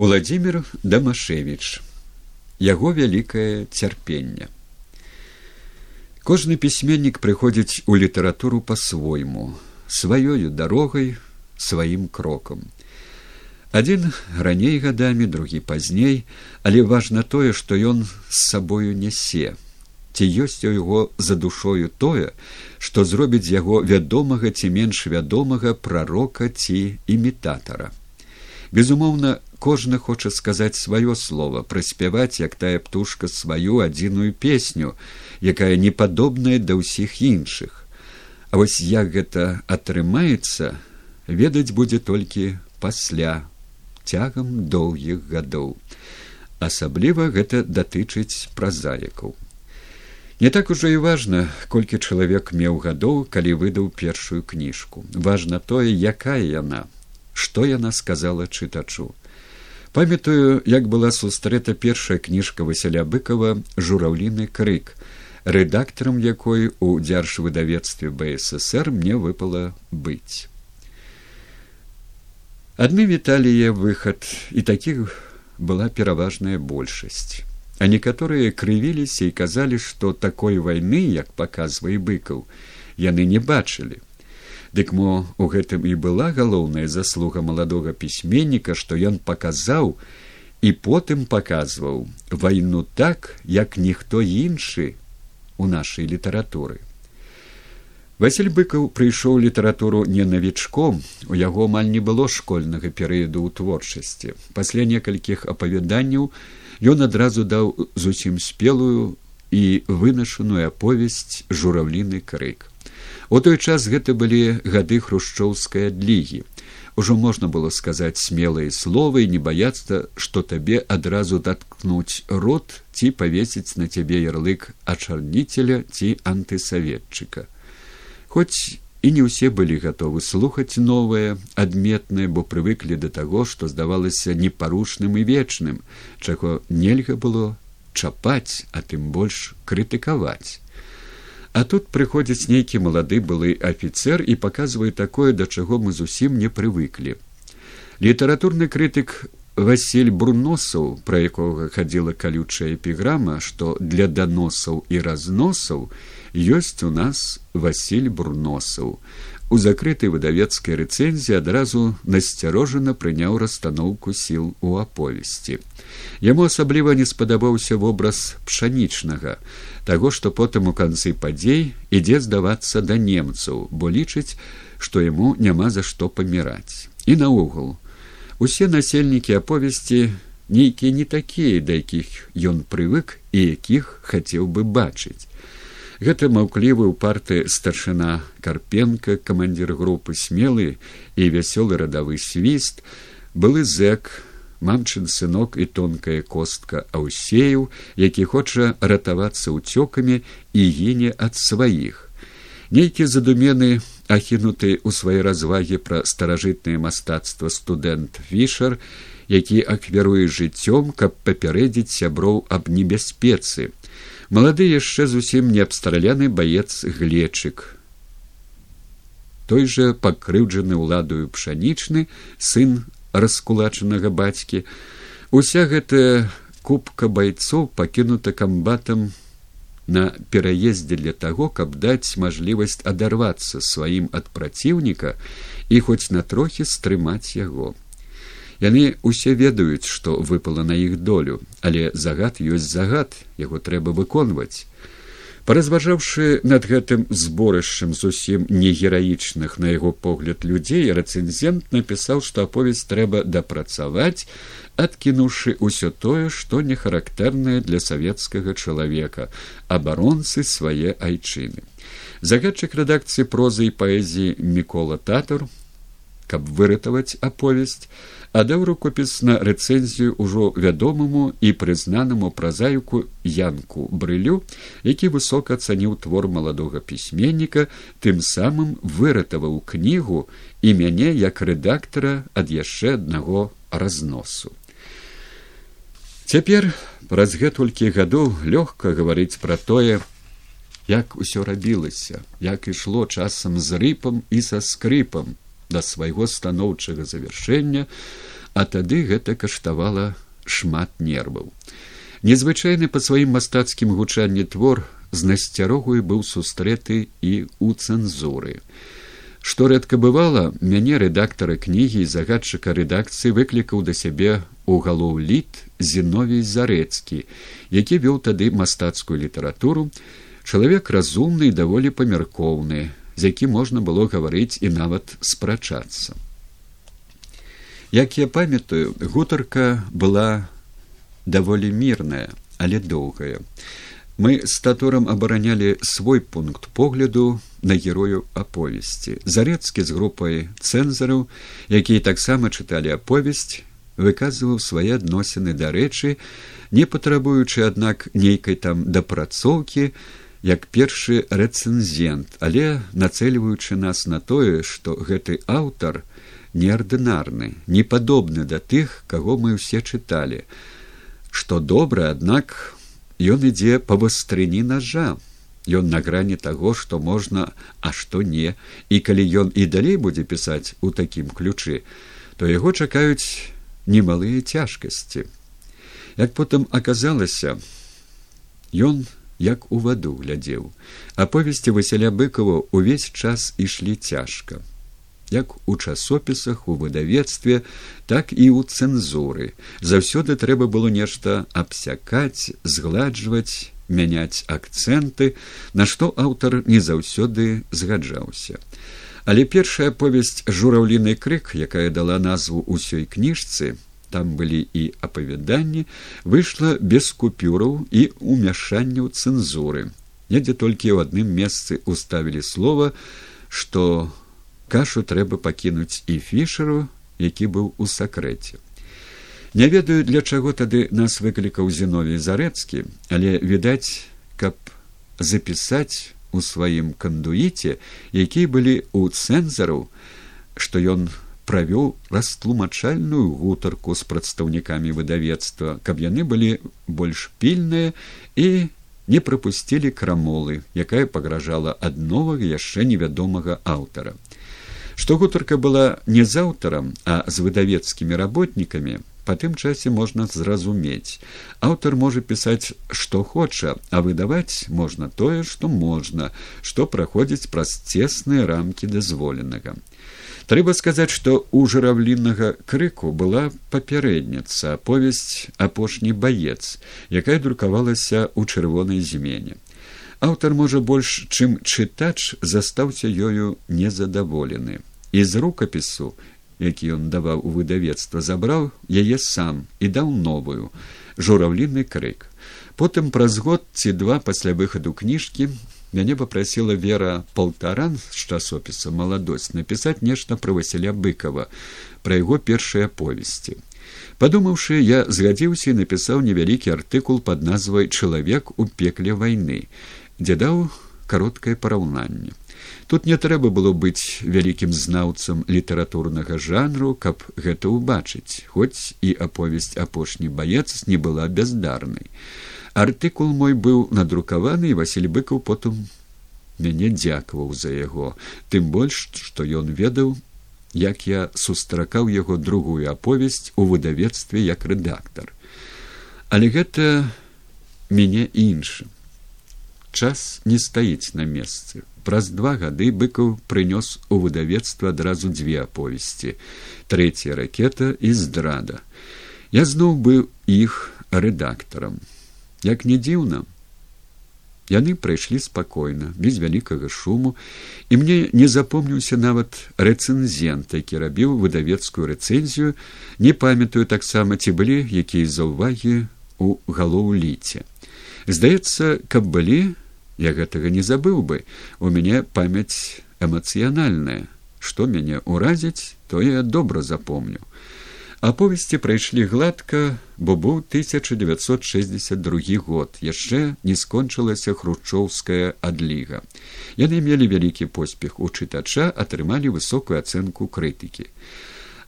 Владимир Дамашевич. Яго вялікае цярпенне. Кожны пісьменнік прыходзіць у літаратуру па-свойму, сваёю дарогай, сваім крокам. Адзін раней гадамі, другі пазней, але важна тое, што ён з сабою нясе. Ці ёсць у яго за душою тое, што зробіць яго вядомага ці менш вядомага прарока ці імітатара. Безумоўна, кожны хоча сказаць сваё слово праспяваць як тая птушка сваю адзіную песню якая не падобная да ўсіх іншых. А вось як гэта атрымаецца ведаць будзе толькі пасля цягам доўгіх гадоў. Асабліва гэта датычыць празаікаў не так ужо і важна колькі чалавек меў гадоў калі выдаў першую кніжку. Важна тое якая яна што яна сказала чытачу памятаю як была сустрэта першая кніжка васяля быкова жураўліны крык рэдактарам якой у дзяржвыдавецтве бсср мне выпала быць. Адны віталія выхад і такіх была пераважная большасць. А некаторыя крывіліся і казалі што такой вайны як паказвае быкаў яны не бачылі Дык мо у гэтым і была галоўная заслуга маладога пісьменніка, што ён паказаў і потым паказваў вайну так, як ніхто іншы у нашай літаратуры. Васіль быкаў прыйшоў літаратуру не навічком, у яго амаль не было школьнага перыяду ў творчасці. Пасля некалькіх апавяданняў ён адразу даў зусім спелую і вынашаную аповесць жураўліны крык. У той час гэта былі гады хрушчоўскай адлігі. Ужо можна было сказаць смелыя словы і не баяцца, што табе адразу даткнуць рот ці павесіць на цябе ярлык ачарніцеля ці антысаветчыка. Хоць і не ўсе былі гатовы слухаць новае, адметнае, бо прывыклі да таго, што здавалася непарушным і вечным, чаго нельга было чапаць, а тым больш крытыкаваць. А тут прыходзіць нейкі малады былы афіцэр і паказвае такое, да чаго мы зусім не прывыклі. Літаратурны крытык Васіль Бруносаў, пра якога хадзіла калючая эпіграма, што для даносаў і разносаў ёсць у нас Васіль Бруносаў у закрытай выдавецкай рэцэнзіі адразу насцярожана прыняў расстаноўку сіл у аповесці. Яму асабліва не спадабаўся вобраз пшанічнага, таго, што потым у канцы падзей ідзе здавацца да немцаў, бо лічыць, што яму няма за што паміраць. І наогул усе насельнікі аповесці нейкія не такія, да якіх ён прывык і якіх хацеў бы бачыць. Гэта маўклівы ў парты старшына карпенка камандзір групы смелы і вясёлы радавы свіст былы зэк мамчын сынок і тонкая костка аўсеяў які хоча ратавацца ўцёкамі і гіне ад сваіх. Нейкі задумены ахінуты ў свае развагі пра старажытнае мастацтва студэнт фішер які ахвяруе жыццём каб папярэдзіць сяброў аб небяспецы малады яшчэ зусім не абстраляны баец глечык. Той жа пакрыўджаны ўладаю пшанічны сын раскулачанага бацькі. Уся гэтая кубка байцоў пакінута камбатам на пераездзе для таго каб даць мажлівасць адарвацца сваім ад праціўніка і хоць на трохі стрымаць яго яны усе ведаюць што выпала на іх долю але загад ёсць загад яго трэба выконваць. Паразважаўшы над гэтым зборышчам зусім негераічных на яго погляд людзей рэцэнзент напісаў што аповесць трэба дапрацаваць адкінуўшы ўсё тое што не характэрнае для савецкага чалавека абаронцы свае айчыны. Загадчык рэдакцыі прозы і паэзіі мікола татар каб выратаваць аповесць аддаў рукопіс на рэцэнзію ўжо вядомаму і прызнанаму празаюку янку брылю які высока ацаніў твор маладога пісьменніка тым самым выратаваў кнігу і мяне як рэдактара ад яшчэ аднаго разносу. Цяпер праз гэтулькі гадоў лёгка гаварыць пра тое як усё рабілася як ішло часам з рыпам і са скрыпам да свайго станоўчага завяршэння а тады гэта каштавала шмат нерваў. Незвычайны па сваім мастацкім гучанні твор з насцярогую быў сустрэты і ў цэнзуры. Што рэдка бывала, мяне рэдактара кнігі і загадчыка рэдакцыі выклікаў да сябе у галоў літ зіновій зарэцкі, які вёў тады мастацкую літаратуру, чалавек разумны і даволі памяркоўны, з якім можна было гаварыць і нават спрачацца. Як я памятаю, гутарка была даволі мірная, але доўгая. Мы з татурам абаранялі свой пункт погляду на герою аповесці. Зарэцкі з групай цэнзараў, якія таксама чыталі аповесць, выказваў свае адносіны да рэчы, не патрабуючы, аднак нейкай там дапрацоўкі, як першы рэцэнзент, але нацэльваючы нас на тое, што гэты аўтар неардынарны, не падобны да тых, каго мы ўсе чыталі, што добра, аднак ён ідзе па вастрыні ножа. Ён на грані таго, што можна, а што не, і калі ён і далей будзе пісаць у такім ключы, то яго чакаюць немалыя цяжкасці. Як потым аказалася, ён як у ваду глядзеў, аповесці васяля быкова ўвесь час ішлі цяжка. Як у часопісах, у выдавецтве, так і ў цэнзуры. Заўсёды трэба было нешта абсякаць, згладжваць, мяняць акцэнты, на што аўтар не заўсёды згаджаўся. Але першая повесць жураўліны крык, якая дала назву ўсёй кніжцы, там былі і апавяданні выйшла без купюраў і умяшанняў цэнзуры недзе толькі ў адным месцы уставілі слова што кашу трэба пакінуць і фішеру які быў у сакрэце не ведаю для чаго тады нас выклікаў зіновій зарэцкі але відаць каб запісаць у сваім кандуіце якія былі ў цэнзараў што ён правёў растлумачальную гутарку з прадстаўнікамі выдавецтва, каб яны былі больш пільныя і не прапусцілі крамолы, якая пагражала ад новага яшчэ невядомага аўтара. Што гутарка была не з аўтарам, а з выдавецкімі работнікамі, па тым часе можна зразумець. Аўтар можа пісаць, што хоча, а выдаваць можна тое, што можна, што праходзіць праз цесныя рамкі дазволенага. Трэба сказаць, што ў жыравліннага крыку была папярэдніца аповесць апошні баец, якая друкавалася ў чырвонай змене. Аўтар можа больш, чым чытач застаўся ёю незадаволены. І з рукапісу, які ён даваў у выдавецтва, забраў яе сам і даў новую жураўліны крык. Потым праз год ці два пасля выхаду кніжкі мяне попрасила вера полтаран з часопіса маладосць напісаць нешта пра васяля быкова пра яго першыя повесці падумаўшы я згадзіўся і напісаў невялікі артыкул под назвай чалавек у пекле вайны дзе даў кароткае параўнанне тут не трэба было быць вялікім знаўцам літаратурнага жанру каб гэта ўбачыць хоць і аповесць апошні баец не была бяздарнай артыкул мой быў надрукаваны і василь быкаў потым мяне дзякаваў за яго. Тым больш што ён ведаў як я сустракаў яго другую аповесць у выдавецтве як рэдактар. Але гэта мяне іншым. Час не стаіць на месцы. Праз два гады быкаў прынёс у выдавецтва адразу дзве аповесці. Трэцяя ракета і здрада. Я зноў быў іх рэдактарам як не дзіўна. Яны прайшлі спакойна без вялікага шуму і мне не запомніўся нават рэцэнзент які рабіў выдавецкую рэцэнзію не памятаю таксама ці былі якія заўвагі у галоўліце. Здаецца каб былі я гэтага не забыў бы у мяне памяць эмацыянальная. Што мяне ўразіць то я добра запомню аповесці прайшлі гладка бо быў 1962 год. Яшчэ не скончылася хрушчоўская адліга. Яны мелі вялікі поспех у чытача атрымалі высокую ацэнку крытыкі.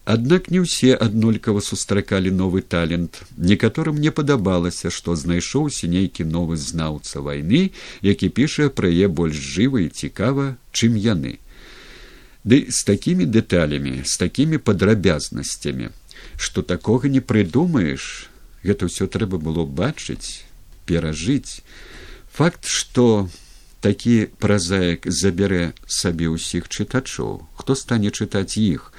Аднак не ўсе аднолькава сустракалі новы талент. Некаторым не падабалася што знайшоўся нейкі новы знаўца вайны які піша пра яе больш жыва і цікава чым яны. Ды з такімі дэталямі з такімі падрабязнасцямі што такога не прыдумаеш. Гэта ўсё трэба было бачыць перажыць. Факт што такі празаек забярэ сабе ўсіх чытачоў. Хто стане чытаць іх?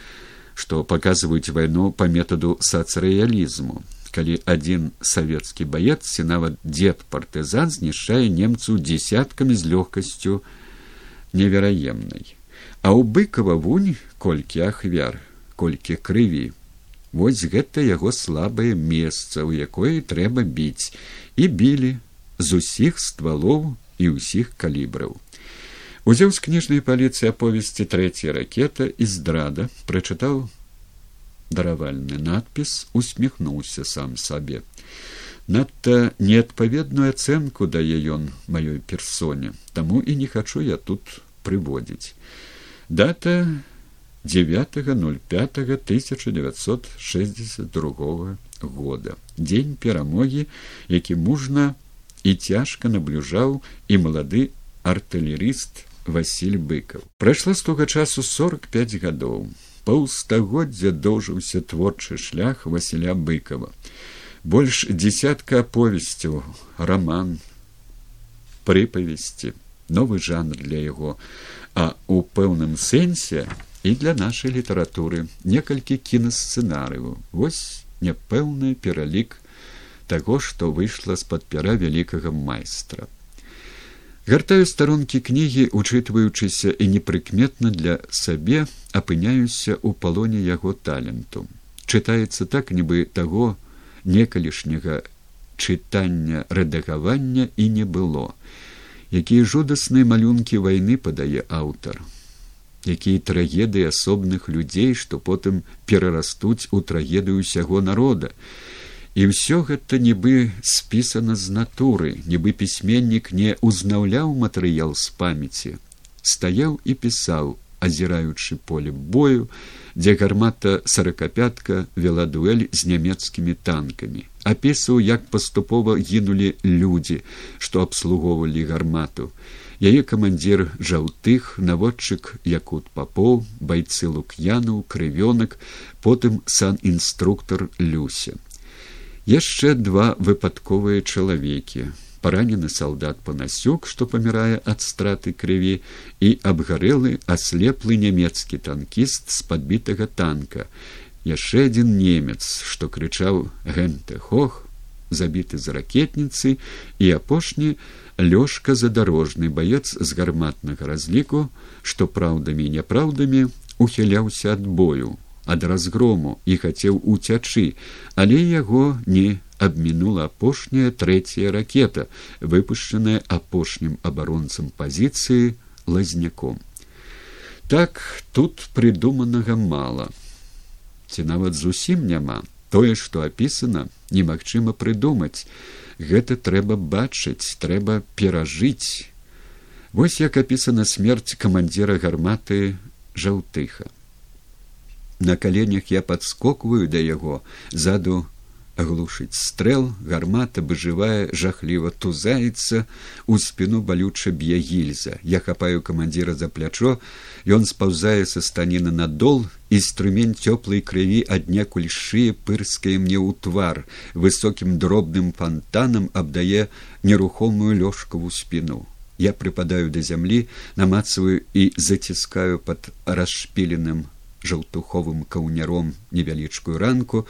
Што паказваюць вайну па метаду сацрэалізму. Калі адзін савецкі баец ці нават дзед партызан знішчае немцу дзесяткамі з лёгкасцю невераемнай. А ў быкава вунь колькі ахвяр колькі крыві вось гэта яго слабае месца у якое трэба біць і білі з усіх ствалоў і ўсіх калібраў. Узяў з кніжнай паліцыі аповесці трэцяя ракета і здрада прачытаў даравальны надпіс усміхнуўся сам сабе. Надта неадпаведную ацэнку дае ён маёй персоне, таму і не хачу я тут прыводзіць. Дата 9.05.1962 года дзень перамогі, які мужна і цяжка наблюжаў і малады артылерыст Васіль быкаў. Прайшла з тога часу 45 гадоў. Паўстагоддзя доўжыўся творчы шлях Васіля быкова. Больш дзесятка аповесцяў, раман, прыпавесці, новы жанр для яго, а ў пэўным сэнсе і для нашай літаратуры некалькі кінасцэнарыяў. Вось няпэўны пералік таго, што выйшла з-пад пера вялікага майстра. Гартаю старонкі кнігі, учытваючыся і непрыкметна для сабе, апыняюся ў палоне яго таленту. Чытаецца так, нібы таго некалішняга чытання рэдагавання і не было. Якія жудасныя малюнкі вайны падае аўтар, якія трагедыі асобных людзей, што потым перарастуць у трагедыю ўсяго народа. І ўсё гэта нібы спісана з натуры нібы пісьменнік не ўзнаўляў матэрыял з памяці. Стаяў і пісаў азіраючы поле бою дзе гармата сорокапятка вела дуэль з нямецкімі танкамі. Апісваў як паступова гінулі людзі што абслугоўвалі гармату яе камандзір жаўтых наводчык якут папоў байцы лук'янаў крывёнак потым сан інструктор люся. Яшчэ два выпадковыя чалавекі. Паранены салдат панасюк што памірае ад страты крыві і абгарэлы аслеплы нямецкі танкіст з падбітага танка. Яшчэ адзін немец што крычаў гэнте хох забіты з ракетніцы і апошні лёшка задарожны баец з гарматнага разліку што праўдамі і няпраўдамі ухіляўся ад бою ад разгрому і хацеў уцячы, але яго не абмінула апошняя трэцяя ракета, выпушчаная апошнім абаронцам пазіцыі лазняком. Так тут прыдуманага мала. Ці нават зусім няма тое, што апісана, немагчыма прыдумаць. Гэта трэба бачыць, трэба перажыць. Вось як апісана смерць камандзіра гарматы жаўтыха на каленях я подскокваю да яго заду глушыць стрэл гармата быжывая жахліва тузаецца у спіну балюча б'е гільза я хапаю камандзіра за плячо ён спаўзае са станіны на дол і струмень цёплай крыві аднекуль шые пырскае мне ў твар высокім дробным фонтанам абдае нерухомую лёжкаву спіну я прыпадаю да зямлі намацваю і заціскаю под расшпіленым жаўтуховым каўняром невялічкую ранку,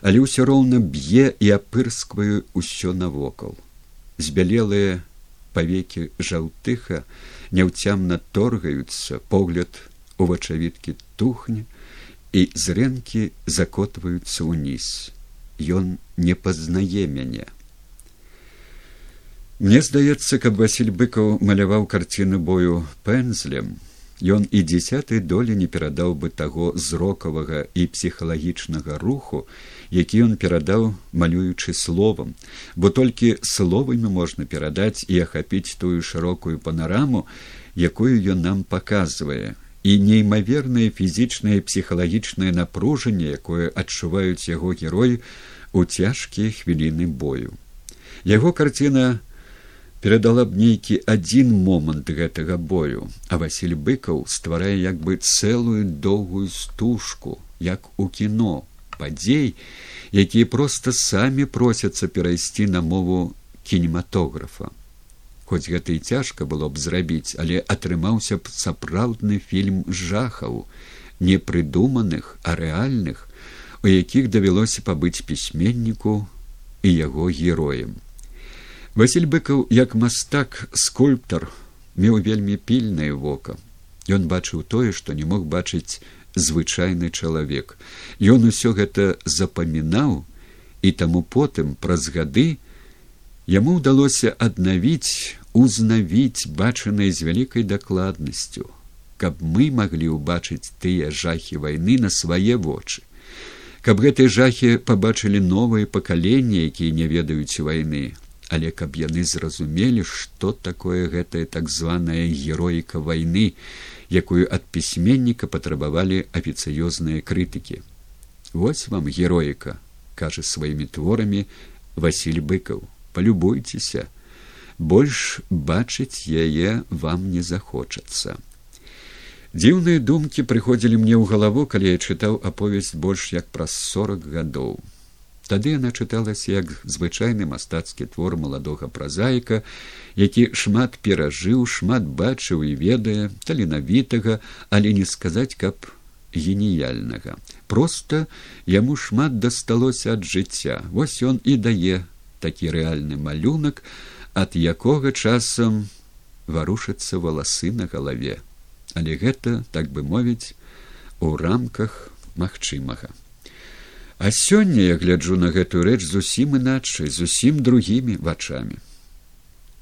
але ўсё роўна б'е і апырскваю ўсё навокал. Збялелыя павекі жаўтыха няўцямна торгаюцца, погляд у вачавіткі тухне і зрэнкі закотваюцца ўніз. Ён не пазнае мяне. Мне здаецца, каб Васіль быкаў маляваў карціны бою пэнзлем, Ён і дзясятай долі не перадаў бы таго зрокавага і псіхалагічнага руху, які ён перадаў малюючы словам, бо толькі словамі можна перадаць і ахапіць тую шырокую панараму, якую ён нам паказвае і неймавернае фізічнае псіхалагічнае напружанне, якое адчуваюць яго героі у цяжкія хвіліны бою. Яго карціна перадала б нейкі адзін момант гэтага бою, а Васіль быкаў стварае як бы цэлую доўгую стужку, як у кіно, падзей, якія проста самі просяцца перайсці на мову кінематографа. Хоць гэта і цяжка было б зрабіць, але атрымаўся б сапраўдны фільм жахаў, непрыдуманых, а рэальных, у якіх давялося пабыць пісьменніку і яго героем. Васіль быкаў як мастак скульптар меў вельмі пільнае вока. Ён бачыў тое, што не мог бачыць звычайны чалавек. Ён усё гэта запамінаў і таму потым праз гады яму ўдалося аднавіць, узнавіць бачанай з вялікай дакладнасцю, каб мы маглі ўбачыць тыя жахі вайны на свае вочы. Каб гэтыя жахі пабачылі новыя пакаленні, якія не ведаюць вайны, але каб яны зразумелі, што такое гэтая так званая героіка вайны, якую ад пісьменніка патрабавалі афіцыёзныя крытыкі. Вось вам героіка, кажа сваімі творамі Васіль быкаў, полюбуйцеся, больш бачыць яе вам не захочацца. Дзіўныя думкі прыходзілі мне ў галаву, калі я чытаў аповесць больш як праз сорок гадоў. Тады яна чыталася як звычайны мастацкі твор маладога празаіка, які шмат перажыў, шмат бачыў і ведае таленавітага, але не сказаць, каб геніяльнага. Проста яму шмат дасталося ад жыцця. Вось ён і дае такі рэальны малюнак, ад якога часам варушацца валасы на галаве. Але гэта, так бы мовіць, у рамках магчымага. А сёння я гляджу на гэтую рэч зусім іначай зусім другімі вачамі.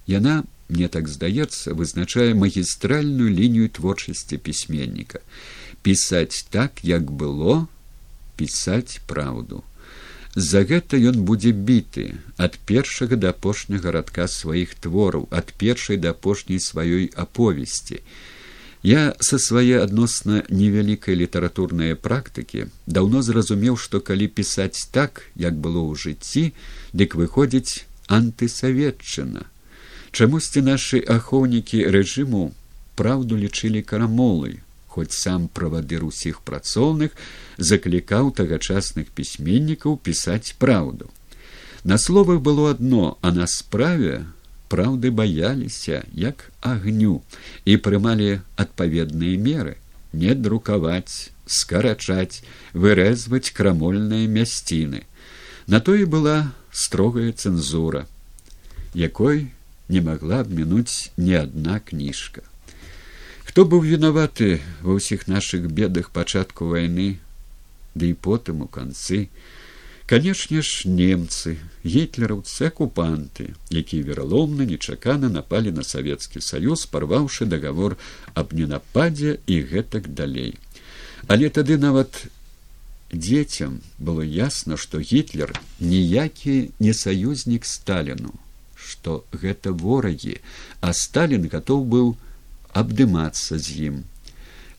Яна мне так здаецца вызначае магістральную лінію творчасці пісьменніка пісаць так як было пісаць праўду за гэта ён будзе біты ад першага да апошняга радка сваіх твораў ад першай да апошняй сваёй аповесці Я са свае адносна невялікай літаратурнай практыкі даўно зразумеў, што калі пісаць так, як было ў жыцці, дык выходзіць антысаветчына. Чамусьці нашы ахоўнікі рэжыму праўду лічылі карамолай, хоць сам правадыр усіх працоўных заклікаў тагачасных пісьменнікаў пісаць праўду. На словах было адно, а на справе праўды баяліся як агню і прымалі адпаведныя меры не друкаваць скарачаць вырэзваць крамольныя мясціны на то і была строгая цэнзура якой не магла абмінуць ні адна кніжка хто быў вінаваты ва ўсіх нашых бедах пачатку вайны ды і потым у канцы канешне ж немцы гітлераўцы акупанты якія вераломна нечакана напалі на савецкі саюз парваўшы дагавор аб ненападзе і гэтак далей. Але тады нават дзецям было ясна што гітлер ніякі не саюзнік сталіну што гэта ворагі а сталін гатоў быў абдымацца з ім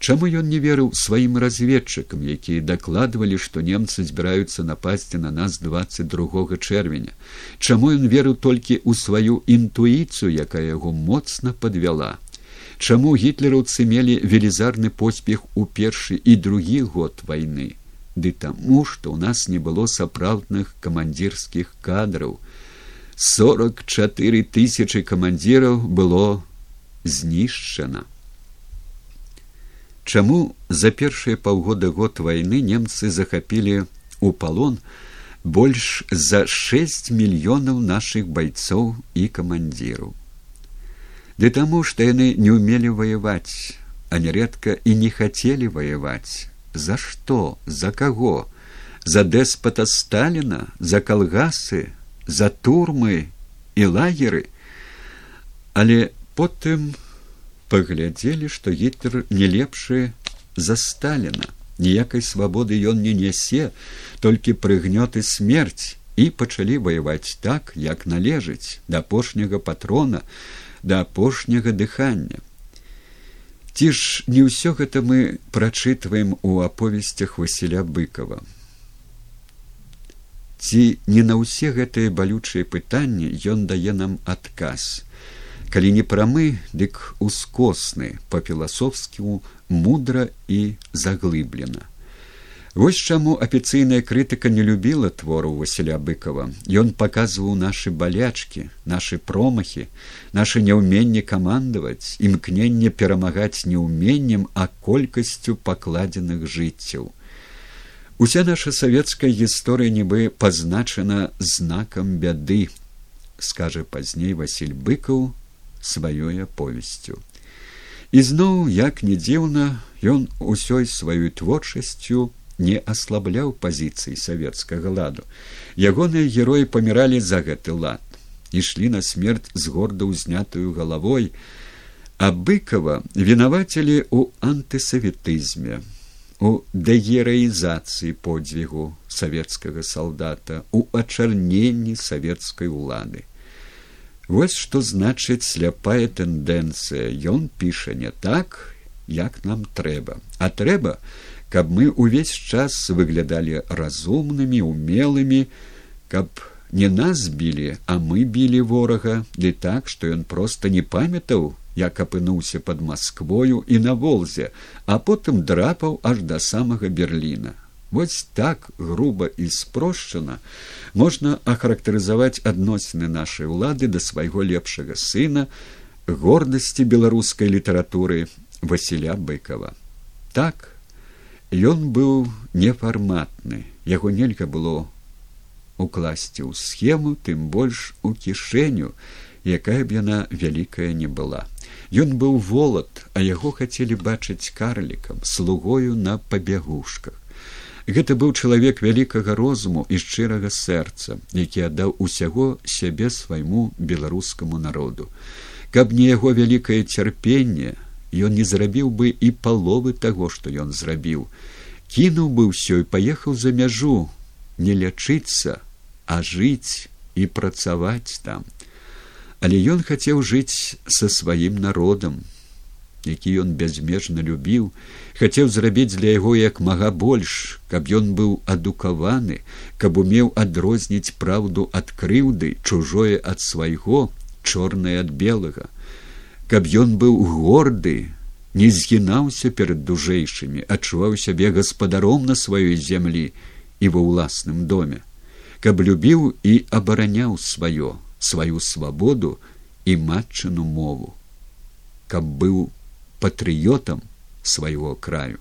Чаму ён не верыў сваім разведчыкам, якія дакладвалі, што немцы збіраюцца напасці на нас 22 чэрвеня. Чаму ён верыў толькі ў сваю інтуіцыю, якая яго моцна падвяла. Чаму гітлераўцы мелі велізарны поспех у першы і другі год вайны. Ды таму, што ў нас не было сапраўдных камандзірскіх кадраў. 44 тысячи камандзіраў было знішчана. Чаму за першыя паўгода год вайны немцы захапілі ў палон больш за шесть мільёнаў нашых байцоў і камандзіраў. Ды таму, што яны не ўмелі ваяваць, а нярэдка і не хацелі ваяваць. За што, за каго, за дэспата Сталіна, за калгасы, за турмы і лагеры, але потым паглядзелі, што гітлер не лепшы за сталіна. Ніякай свабоды ён не нясе толькі прыгнёты смерць і пачалі ваяваць так як належыць да апошняга патрона да апошняга дыхання. Ці ж не ўсё гэта мы прачытваем у аповесцях васіля быкова? Ці не на ўсе гэтыя балючыя пытанні ён дае нам адказ калі не прамы дык ускосны по філасофскіму мудра і заглыблена Вось чаму афіцыйная крытыка не любіла твору Васіля быкова. Ён паказваў нашы балячкі, нашы промахі, наше няўменне камандаваць, імкненне перамагаць неўменнем, а колькасцю пакладзеных жыццяў. Уся наша савецкая гісторыя нібы пазначана знакам бяды, скажа пазней Васіль быкаў сваёй аповесцю. І зноў, як не дзіўна, ён усёй сваёй творчасцю, не аслабляў пазіцыі савецкага ладу. Ягоныя героі паміралі за гэты лад, ішлі на смерць з горда ўзнятую галавой, а быкова вінавацілі ў антысаветызме, дэгераізацыі подзвігу савецкага салдата, у ачарненні савецкай улады. Вось што значыць сляпая тэндэнцыя, Ён піша не так, як нам трэба, а трэба, каб мы ўвесь час выглядалі разумнымі умелымі каб не нас білі а мы білі ворага ды так што ён проста не памятаў як апынуўся под москвою і на волзе а потым драпаў аж да самага берліна вось так груба і спрошчана можна ахарактарызаваць адносіны нашай улады да свайго лепшага сына гордасці беларускай літаратуры васіля быкова так Ён быў нефарматны, яго нельга было укласці ў схему, тым больш у кішэню, якая б яна вялікая не была. Ён быў волат, а яго хацелі бачыць карлікам, слугою на пабягушках. Гэта быў чалавек вялікага розуму і шчырага сэрца, які аддаў усяго сябе свайму беларускаму народу. Каб не яго вялікае цярпенне, ён не зрабіў бы і паловы таго што ён зрабіў кінуў бы ўсё і паехаў за мяжу не лячыцца а жыць і працаваць там але ён хацеў жыць са сваім народам які ён бязмежна любіў хацеў зрабіць для яго як мага больш каб ён быў адукаваны каб умеў адрозніць праўду ад крыўды чужое ад свайго чорнае ад белага. Каб ён быў горды, не згінаўся перад дужэйшымі, адчуваў сябе гаспадаром на сваёй зямлі і ва ўласным доме, каб любіў і абараняў сваё, сваю свабоду і матчыну мову, каб быў патрыётам свайго краю.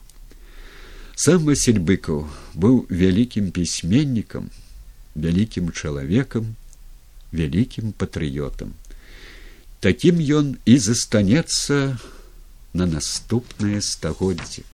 Сам Васіль быкаў быў вялікім пісьменнікам, вялікім чалавекам, вялікім патрыётам такім ён і застанецца на наступнае стагоддзе